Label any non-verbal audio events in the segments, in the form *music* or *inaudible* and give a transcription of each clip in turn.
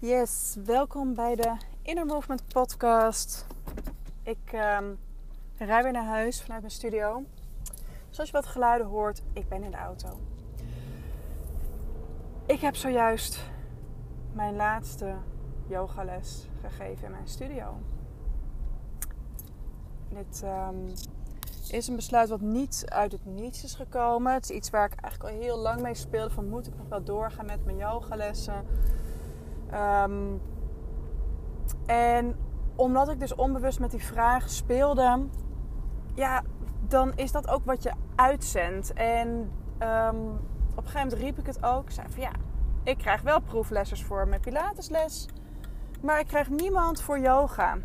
Yes, welkom bij de Inner Movement podcast. Ik um, rij weer naar huis vanuit mijn studio. Zoals je wat geluiden hoort, ik ben in de auto. Ik heb zojuist mijn laatste yogales gegeven in mijn studio. Dit um, is een besluit wat niet uit het niets is gekomen. Het is iets waar ik eigenlijk al heel lang mee speelde. Van moet ik nog wel doorgaan met mijn yogalessen? Um, en omdat ik dus onbewust met die vraag speelde, ja, dan is dat ook wat je uitzendt. En um, op een gegeven moment riep ik het ook. Ik zei van ja, ik krijg wel proeflessers voor mijn Pilatesles, maar ik krijg niemand voor yoga.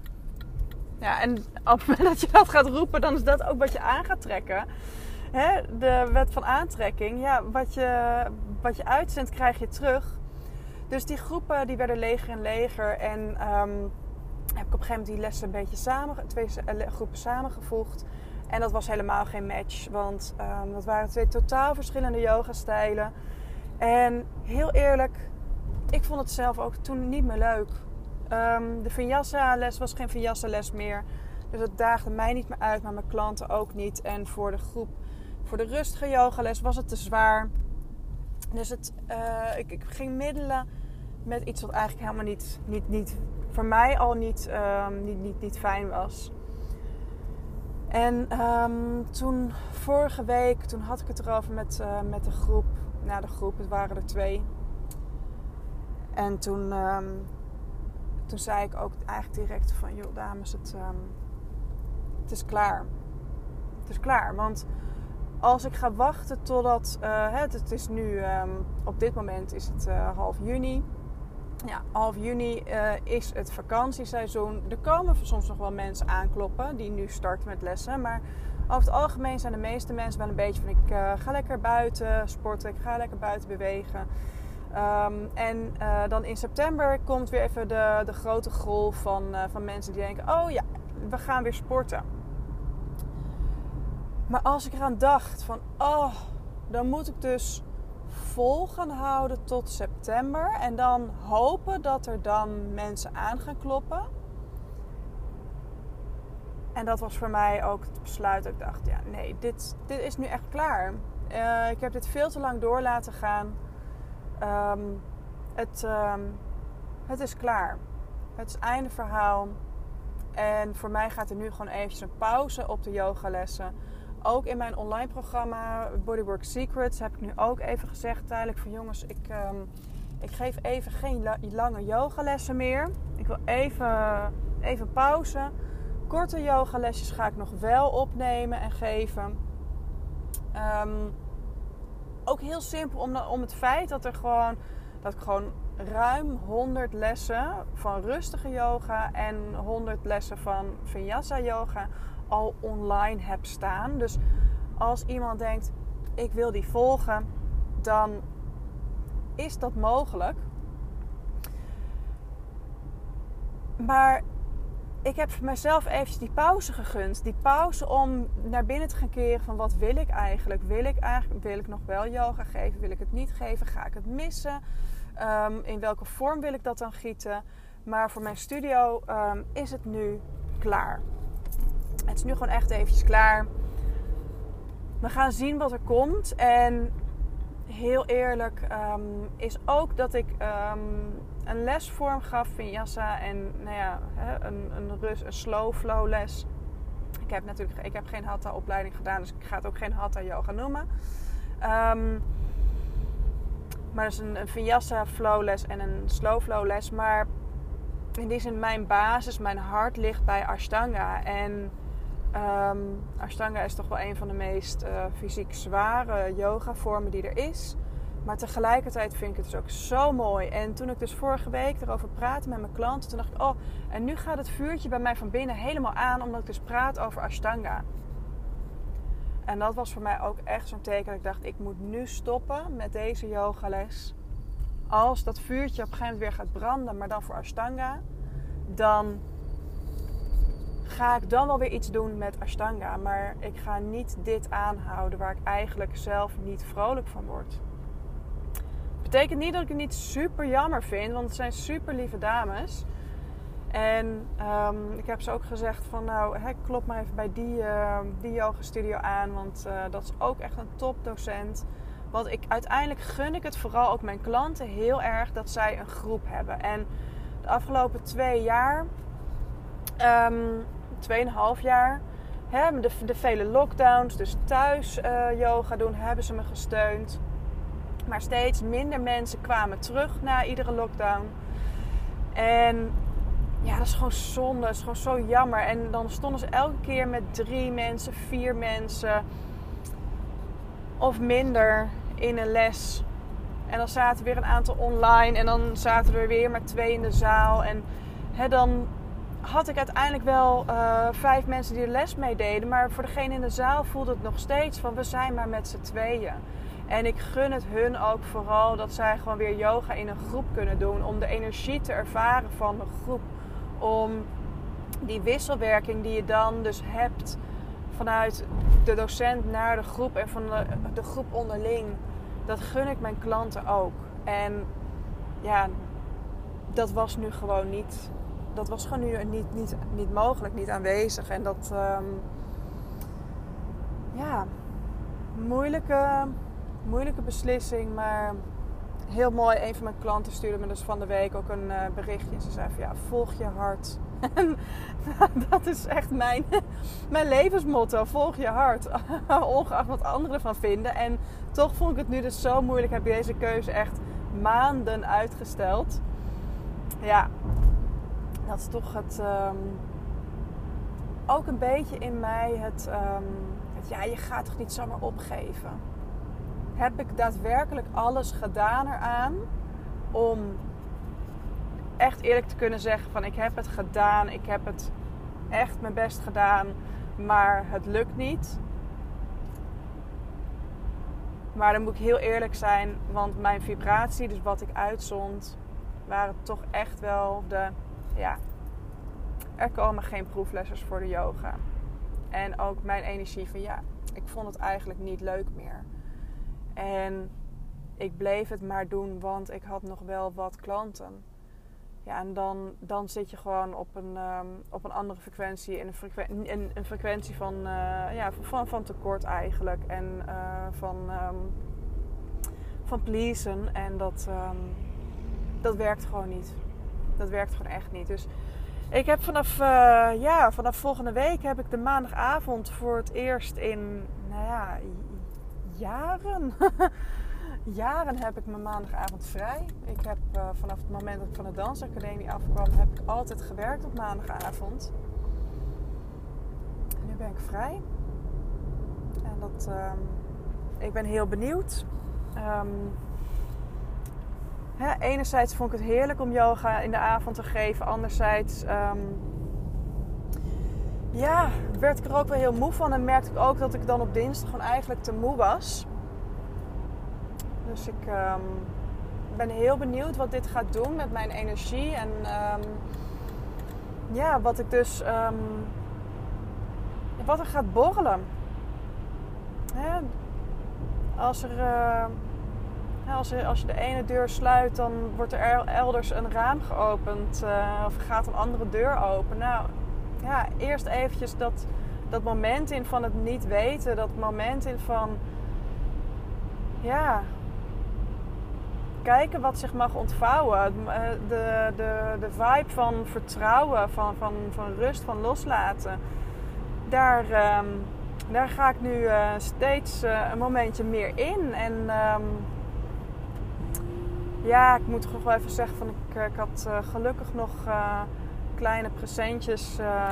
Ja, en op het moment *laughs* dat je dat gaat roepen, dan is dat ook wat je aan gaat trekken. Hè? De wet van aantrekking. Ja, wat je, wat je uitzendt, krijg je terug. Dus die groepen die werden leger en leger. En um, heb ik op een gegeven moment die lessen een beetje samen, twee eh, groepen samengevoegd. En dat was helemaal geen match. Want um, dat waren twee totaal verschillende yoga-stijlen. En heel eerlijk, ik vond het zelf ook toen niet meer leuk. Um, de Vinyasa-les was geen Vinyasa-les meer. Dus dat daagde mij niet meer uit, maar mijn klanten ook niet. En voor de groep, voor de rustige yogales was het te zwaar. Dus het, uh, ik, ik, ging middelen met iets wat eigenlijk helemaal niet, niet, niet voor mij al niet, um, niet, niet, niet fijn was. En um, toen, vorige week, toen had ik het erover met, uh, met de groep. Nou, de groep, het waren er twee. En toen, um, toen zei ik ook eigenlijk direct van... joh, dames, het, het is klaar. Het is klaar, want als ik ga wachten totdat... Het, het, is nu, op dit moment is het uh, half juni ja, half juni uh, is het vakantieseizoen. Er komen soms nog wel mensen aankloppen die nu starten met lessen. Maar over het algemeen zijn de meeste mensen wel een beetje van ik ga lekker buiten sporten, ik ga lekker buiten bewegen. Um, en dan in september komt weer even de, de grote golf van, van mensen die denken: oh ja, we gaan weer sporten. Maar als ik eraan dacht van oh, dan moet ik dus vol gaan houden tot september. En dan hopen dat er dan mensen aan gaan kloppen. En dat was voor mij ook het besluit ik dacht, ja nee, dit, dit is nu echt klaar. Uh, ik heb dit veel te lang door laten gaan. Um, het, um, het is klaar. Het is einde verhaal. En voor mij gaat er nu gewoon eventjes een pauze op de yogalessen ook in mijn online programma Bodywork Secrets heb ik nu ook even gezegd tijdelijk van jongens, ik, um, ik geef even geen lange yogalessen meer. Ik wil even, even pauze. Korte yogalesjes ga ik nog wel opnemen en geven. Um, ook heel simpel om, om het feit dat er gewoon dat ik gewoon ruim 100 lessen van rustige yoga en 100 lessen van vinyasa yoga al online heb staan. Dus als iemand denkt, ik wil die volgen, dan is dat mogelijk. Maar ik heb mezelf eventjes die pauze gegund. Die pauze om naar binnen te gaan keren van wat wil ik eigenlijk? Wil ik eigenlijk wil ik nog wel yoga geven? Wil ik het niet geven? Ga ik het missen? Um, in welke vorm wil ik dat dan gieten? Maar voor mijn studio um, is het nu klaar. Het is nu gewoon echt eventjes klaar. We gaan zien wat er komt. En heel eerlijk um, is ook dat ik een lesvorm gaf Yassa. En nou ja, een, een, rust, een slow flow les. Ik heb natuurlijk ik heb geen hatha opleiding gedaan. Dus ik ga het ook geen hatha yoga noemen. Um, maar het is een, een vinyasa flow les en een slow flow les. Maar in die zin mijn basis, mijn hart ligt bij Ashtanga. En Um, Ashtanga is toch wel een van de meest uh, fysiek zware yoga vormen die er is. Maar tegelijkertijd vind ik het dus ook zo mooi. En toen ik dus vorige week erover praatte met mijn klanten, toen dacht ik, oh, en nu gaat het vuurtje bij mij van binnen helemaal aan, omdat ik dus praat over Ashtanga. En dat was voor mij ook echt zo'n teken dat ik dacht, ik moet nu stoppen met deze yogales. Als dat vuurtje op een gegeven moment weer gaat branden, maar dan voor Ashtanga, dan ga ik dan wel weer iets doen met Ashtanga. Maar ik ga niet dit aanhouden waar ik eigenlijk zelf niet vrolijk van word. Betekent niet dat ik het niet super jammer vind, want het zijn super lieve dames. En um, ik heb ze ook gezegd van nou, hè, klop maar even bij die, die yoga studio aan. Want uh, dat is ook echt een topdocent. Want ik, uiteindelijk gun ik het vooral ook mijn klanten heel erg dat zij een groep hebben. En de afgelopen twee jaar, um, tweeënhalf jaar, hè, de, de vele lockdowns, dus thuis uh, yoga doen, hebben ze me gesteund. Maar steeds minder mensen kwamen terug na iedere lockdown. En ja, dat is gewoon zonde. Dat is gewoon zo jammer. En dan stonden ze elke keer met drie mensen, vier mensen of minder in een les. En dan zaten weer een aantal online en dan zaten er weer maar twee in de zaal. En hè, dan had ik uiteindelijk wel uh, vijf mensen die de les meededen. Maar voor degene in de zaal voelde het nog steeds van we zijn maar met z'n tweeën. En ik gun het hun ook vooral dat zij gewoon weer yoga in een groep kunnen doen. Om de energie te ervaren van de groep om die wisselwerking die je dan dus hebt vanuit de docent naar de groep en van de, groep onderling, dat gun ik mijn klanten ook. En ja, dat was nu gewoon niet. Dat was gewoon nu niet, niet, niet mogelijk, niet aanwezig. En dat, um, ja, moeilijke, moeilijke beslissing, maar heel mooi. Een van mijn klanten stuurde me dus van de week ook een uh, berichtje. Ze zei van ja, volg je hart. En *laughs* dat is echt mijn, *laughs* mijn levensmotto. Volg je hart. *laughs* Ongeacht wat anderen ervan vinden. En toch vond ik het nu dus zo moeilijk. Heb je deze keuze echt maanden uitgesteld. Ja, dat is toch het... Um, ook een beetje in mij het, um, het... Ja, je gaat toch niet zomaar opgeven heb ik daadwerkelijk alles gedaan eraan om echt eerlijk te kunnen zeggen van ik heb het gedaan, ik heb het echt mijn best gedaan, maar het lukt niet. Maar dan moet ik heel eerlijk zijn, want mijn vibratie, dus wat ik uitzond, waren toch echt wel de, ja, er komen geen proeflessers voor de yoga. En ook mijn energie van ja, ik vond het eigenlijk niet leuk meer. En ik bleef het maar doen, want ik had nog wel wat klanten. Ja, en dan, dan zit je gewoon op een, um, op een andere frequentie. In een, frequentie, een frequentie van, uh, ja, van, van tekort eigenlijk. En uh, van, um, van pleasen. En dat, um, dat werkt gewoon niet. Dat werkt gewoon echt niet. Dus ik heb vanaf, uh, ja, vanaf volgende week heb ik de maandagavond voor het eerst in, nou ja, jaren. *laughs* jaren heb ik mijn maandagavond vrij. Ik heb uh, vanaf het moment dat ik van de dansacademie afkwam, heb ik altijd gewerkt op maandagavond. En nu ben ik vrij. En dat, um, ik ben heel benieuwd. Um, hè, enerzijds vond ik het heerlijk om yoga in de avond te geven. Anderzijds um, ja, werd ik er ook wel heel moe van. En merkte ik ook dat ik dan op dinsdag gewoon eigenlijk te moe was. Dus ik um, ben heel benieuwd wat dit gaat doen met mijn energie. En um, ja, wat ik dus. Um, wat er gaat borrelen. Als er. Uh, als, er, als je de ene deur sluit, dan wordt er elders een raam geopend. Uh, of gaat een andere deur open. Nou, ja, eerst eventjes dat, dat moment in van het niet weten. Dat moment in van, ja, kijken wat zich mag ontvouwen. Eh, de, de, de vibe van vertrouwen, van, van, van rust, van loslaten. Daar, um, daar ga ik nu uh, steeds uh, een momentje meer in. En um, ja, ik moet gewoon even zeggen van ik, ik had gelukkig nog kleine presentjes uh,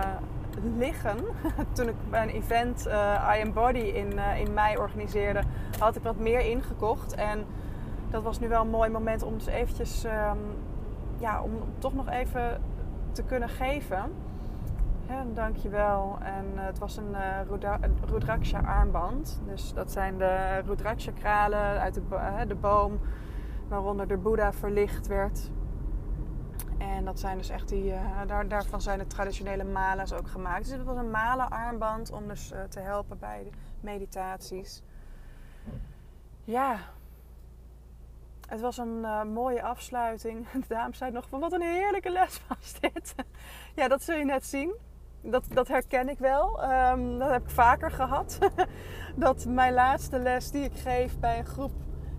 liggen. *laughs* Toen ik mijn event uh, I Am Body in, uh, in mei organiseerde, had ik wat meer ingekocht. En dat was nu wel een mooi moment om dus eventjes, um, ja, om toch nog even te kunnen geven. Ja, dankjewel. En het was een, uh, een Rudraksha armband. Dus dat zijn de Rudraksha kralen uit de, de boom waaronder de Boeddha verlicht werd. En dat zijn dus echt die, uh, daar, daarvan zijn de traditionele mala's ook gemaakt. Dus het was een mala armband om dus uh, te helpen bij de meditaties. Ja. het was een uh, mooie afsluiting. *laughs* De dames zei nog van wat een heerlijke les was dit. *laughs* ja, dat zul je net zien. Dat, dat herken ik wel. Um, dat heb ik vaker gehad. *laughs* dat mijn laatste les die ik geef bij een groep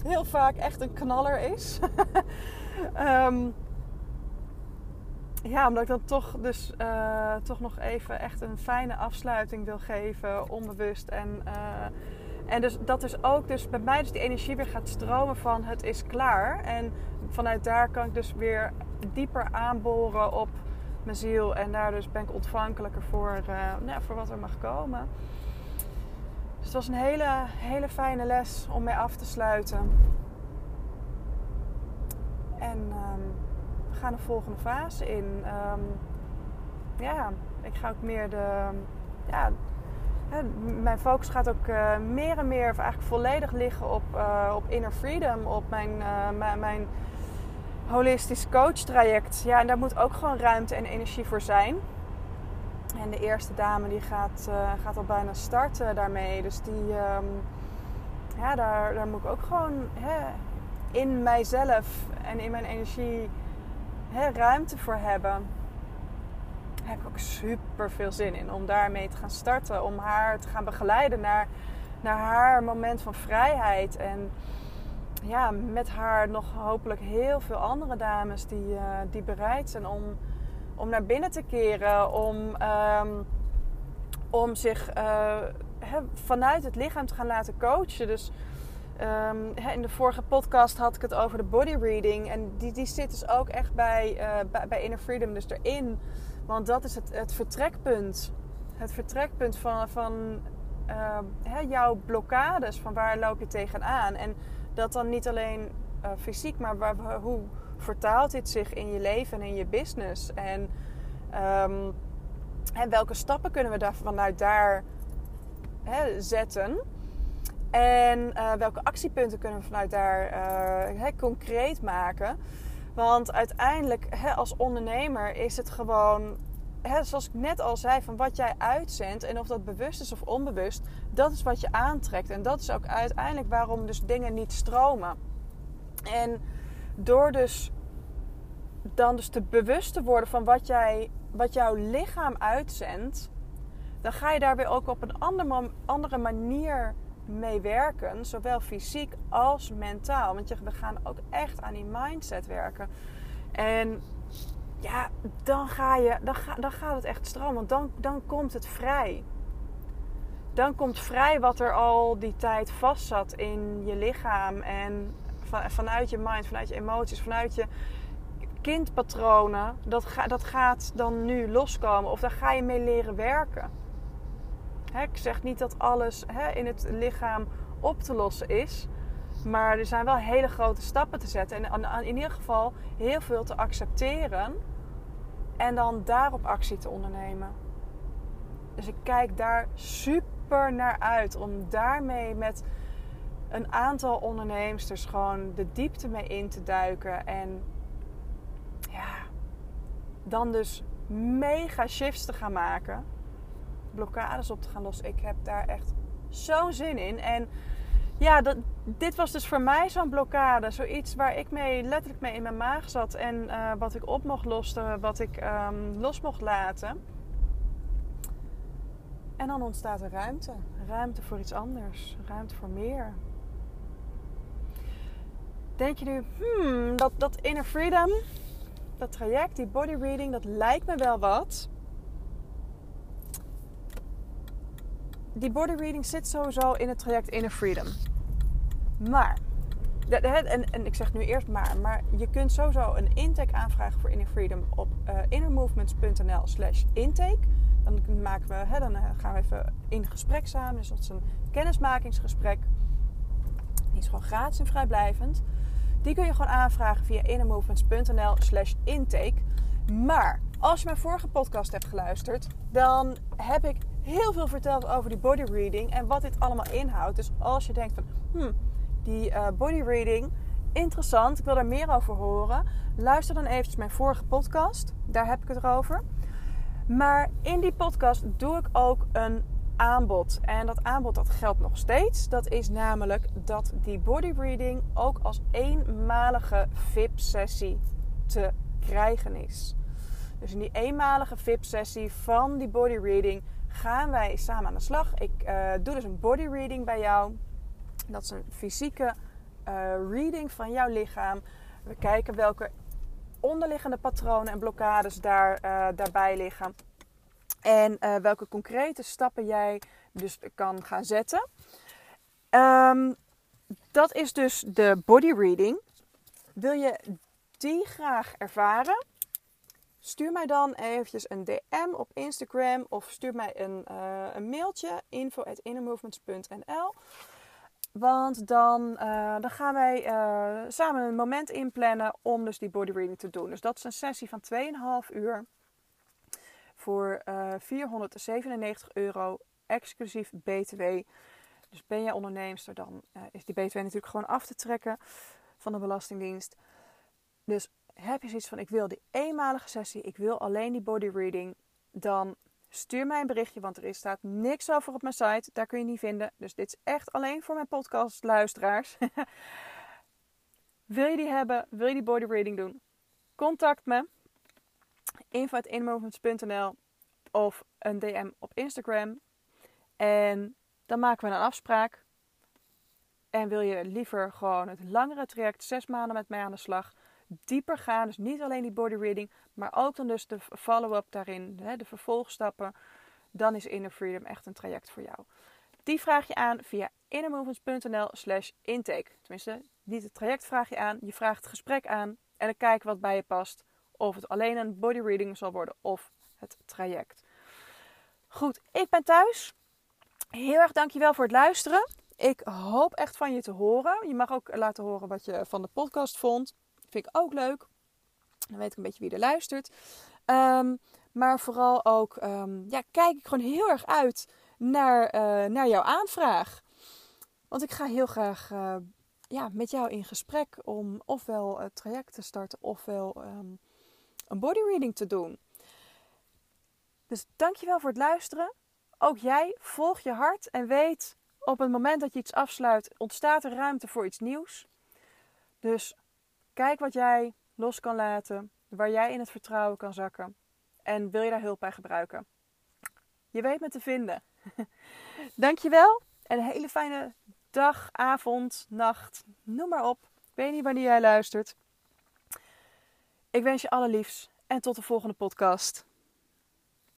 heel vaak echt een knaller is. um, ja, omdat ik dan toch, dus, uh, toch nog even echt een fijne afsluiting wil geven, onbewust. En, uh, en dus dat dus ook dus bij mij dus die energie weer gaat stromen van het is klaar. En vanuit daar kan ik dus weer dieper aanboren op mijn ziel. En daar dus ben ik ontvankelijker voor, uh, nou, voor wat er mag komen. Dus het was een hele, hele fijne les om mee af te sluiten. En um, gaan de volgende fase in. Um, ja, ik ga ook meer de. Ja, mijn focus gaat ook uh, meer en meer, of eigenlijk volledig liggen op, uh, op inner freedom, op mijn, uh, mijn holistisch coach traject. Ja, en daar moet ook gewoon ruimte en energie voor zijn. En de eerste dame die gaat, gaat al bijna starten daarmee. Dus die, um, ja, daar, daar moet ik ook gewoon hè, in mijzelf en in mijn energie ruimte voor hebben. Daar heb ik ook super veel zin in om daarmee te gaan starten. Om haar te gaan begeleiden naar, naar haar moment van vrijheid. En ja, met haar nog hopelijk heel veel andere dames die, uh, die bereid zijn om, om naar binnen te keren. Om, um, om zich he, vanuit het lichaam te gaan laten coachen. Dus he, in de vorige podcast had ik het over de body reading. En die, die zit dus ook echt bij, uh, bij, Inner Freedom dus erin. Want dat is het, het vertrekpunt. Het vertrekpunt van, van uh, jouw blokkades. Van waar loop je tegenaan. En dat dan niet alleen uh, fysiek, maar waar, hoe vertaalt dit zich in je leven en in je business? En, um, welke stappen kunnen we daar, vanuit daar zetten? En uh, welke actiepunten kunnen we vanuit daar uh, concreet maken? Want uiteindelijk, als ondernemer, is het gewoon zoals ik net al zei, van wat jij uitzendt en of dat bewust is of onbewust, dat is wat je aantrekt. En dat is ook uiteindelijk waarom dus dingen niet stromen. En door dus dan dus te bewust te worden van wat, jij, wat jouw lichaam uitzendt, dan ga je daar weer ook op een andere manier mee werken, zowel fysiek als mentaal. Want we gaan ook echt aan die mindset werken. En ja, dan, ga je, dan, ga, dan gaat het echt stromen. Want dan, dan komt het vrij. Dan komt vrij wat er al die tijd vast zat in je lichaam. En van, vanuit je mind, vanuit je emoties, vanuit je kindpatronen. Dat, dat gaat dan nu loskomen. Of daar ga je mee leren werken. Ik zeg niet dat alles in het lichaam op te lossen is. Maar er zijn wel hele grote stappen te zetten. En in ieder geval heel veel te accepteren en dan daarop actie te ondernemen. Dus ik kijk daar super naar uit om daarmee met een aantal ondernemers gewoon de diepte mee in te duiken. En ja, dan dus mega shifts te gaan maken. Blokkades op te gaan lossen. Ik heb daar echt zo'n zin in. En ja, dat, dit was dus voor mij zo'n blokkade. Zoiets waar ik mee, letterlijk mee in mijn maag zat. En uh, wat ik op mocht lossen, wat ik um, los mocht laten. En dan ontstaat er ruimte. Ruimte voor iets anders. Ruimte voor meer. Denk je nu, hmm, dat, dat inner freedom, dat traject, die body reading, dat lijkt me wel wat. Die body reading zit sowieso in het traject Inner Freedom. Maar, en, en ik zeg nu eerst maar, maar je kunt sowieso een intake aanvragen voor Inner Freedom op uh, innermovements.nl slash intake. Dan, maken we, hè, dan eh, gaan we even in gesprek samen. Dus dat is een kennismakingsgesprek. Die is gewoon gratis en vrijblijvend. Die kun je gewoon aanvragen via innermovements.nl slash intake. Maar als je mijn vorige podcast hebt geluisterd, dan heb ik heel veel verteld over die body reading en wat dit allemaal inhoudt. Dus als je denkt van, hmm, die uh, body reading, interessant, ik wil daar meer over horen. Luister dan eventjes mijn vorige podcast, daar heb ik het over. Maar in die podcast doe ik ook een aanbod. En dat aanbod dat geldt nog steeds. Dat is namelijk dat die body reading ook als eenmalige VIP-sessie te krijgen is. Dus in die eenmalige VIP-sessie van die body reading gaan wij samen aan de slag. Ik uh, doe dus een body reading bij jou. Dat is een fysieke uh, reading van jouw lichaam. We kijken welke onderliggende patronen en blokkades daar, uh, daarbij liggen. En welke concrete stappen jij dus kan gaan zetten. Um, dat is dus de body reading. Wil je die graag ervaren? Stuur mij dan eventjes een DM op Instagram of stuur mij een, uh, een mailtje info@innermovements.nl. Want dan, uh, dan gaan wij uh, samen een moment inplannen om dus die body reading te doen. Dus dat is een sessie van 2,5 uur voor uh, 497 euro exclusief BTW. Dus ben jij onderneemster, dan is die BTW natuurlijk gewoon af te trekken van de Belastingdienst. Dus heb je zoiets van: ik wil die eenmalige sessie, ik wil alleen die body reading, dan stuur mij een berichtje, want er staat niks over op mijn site. Daar kun je niet vinden. Dus dit is echt alleen voor mijn podcastluisteraars. *laughs* wil je die hebben? Wil je die body reading doen? Contact me. info.inmovements.nl of een DM op Instagram. En dan maken we een afspraak. En wil je liever gewoon het langere traject, zes maanden met mij aan de slag, dieper gaan. Dus niet alleen die body reading, maar ook dan dus de follow-up daarin, de vervolgstappen. Dan is Inner Freedom echt een traject voor jou. Die vraag je aan via innermovements.nl slash intake. Tenminste, niet het traject vraag je aan, je vraagt het gesprek aan en dan kijken wat bij je past. Of het alleen een body reading zal worden of het traject. Goed, ik ben thuis. Heel erg dankjewel voor het luisteren. Ik hoop echt van je te horen. Je mag ook laten horen wat je van de podcast vond. Vind ik ook leuk. Dan weet ik een beetje wie er luistert. Um, maar vooral ook, um, ja, kijk ik gewoon heel erg uit naar, uh, naar jouw aanvraag. Want ik ga heel graag uh, ja, met jou in gesprek om ofwel het traject te starten ofwel um, een body reading te doen. Dus dankjewel voor het luisteren. Ook jij, volg je hart en weet op het moment dat je iets afsluit, ontstaat er ruimte voor iets nieuws. Dus Kijk wat jij los kan laten, waar jij in het vertrouwen kan zakken. En wil je daar hulp bij gebruiken? Je weet me te vinden. *laughs* Dankjewel en een hele fijne dag, avond, nacht, noem maar op. Ik weet niet wanneer jij luistert. Ik wens je alle en tot de volgende podcast.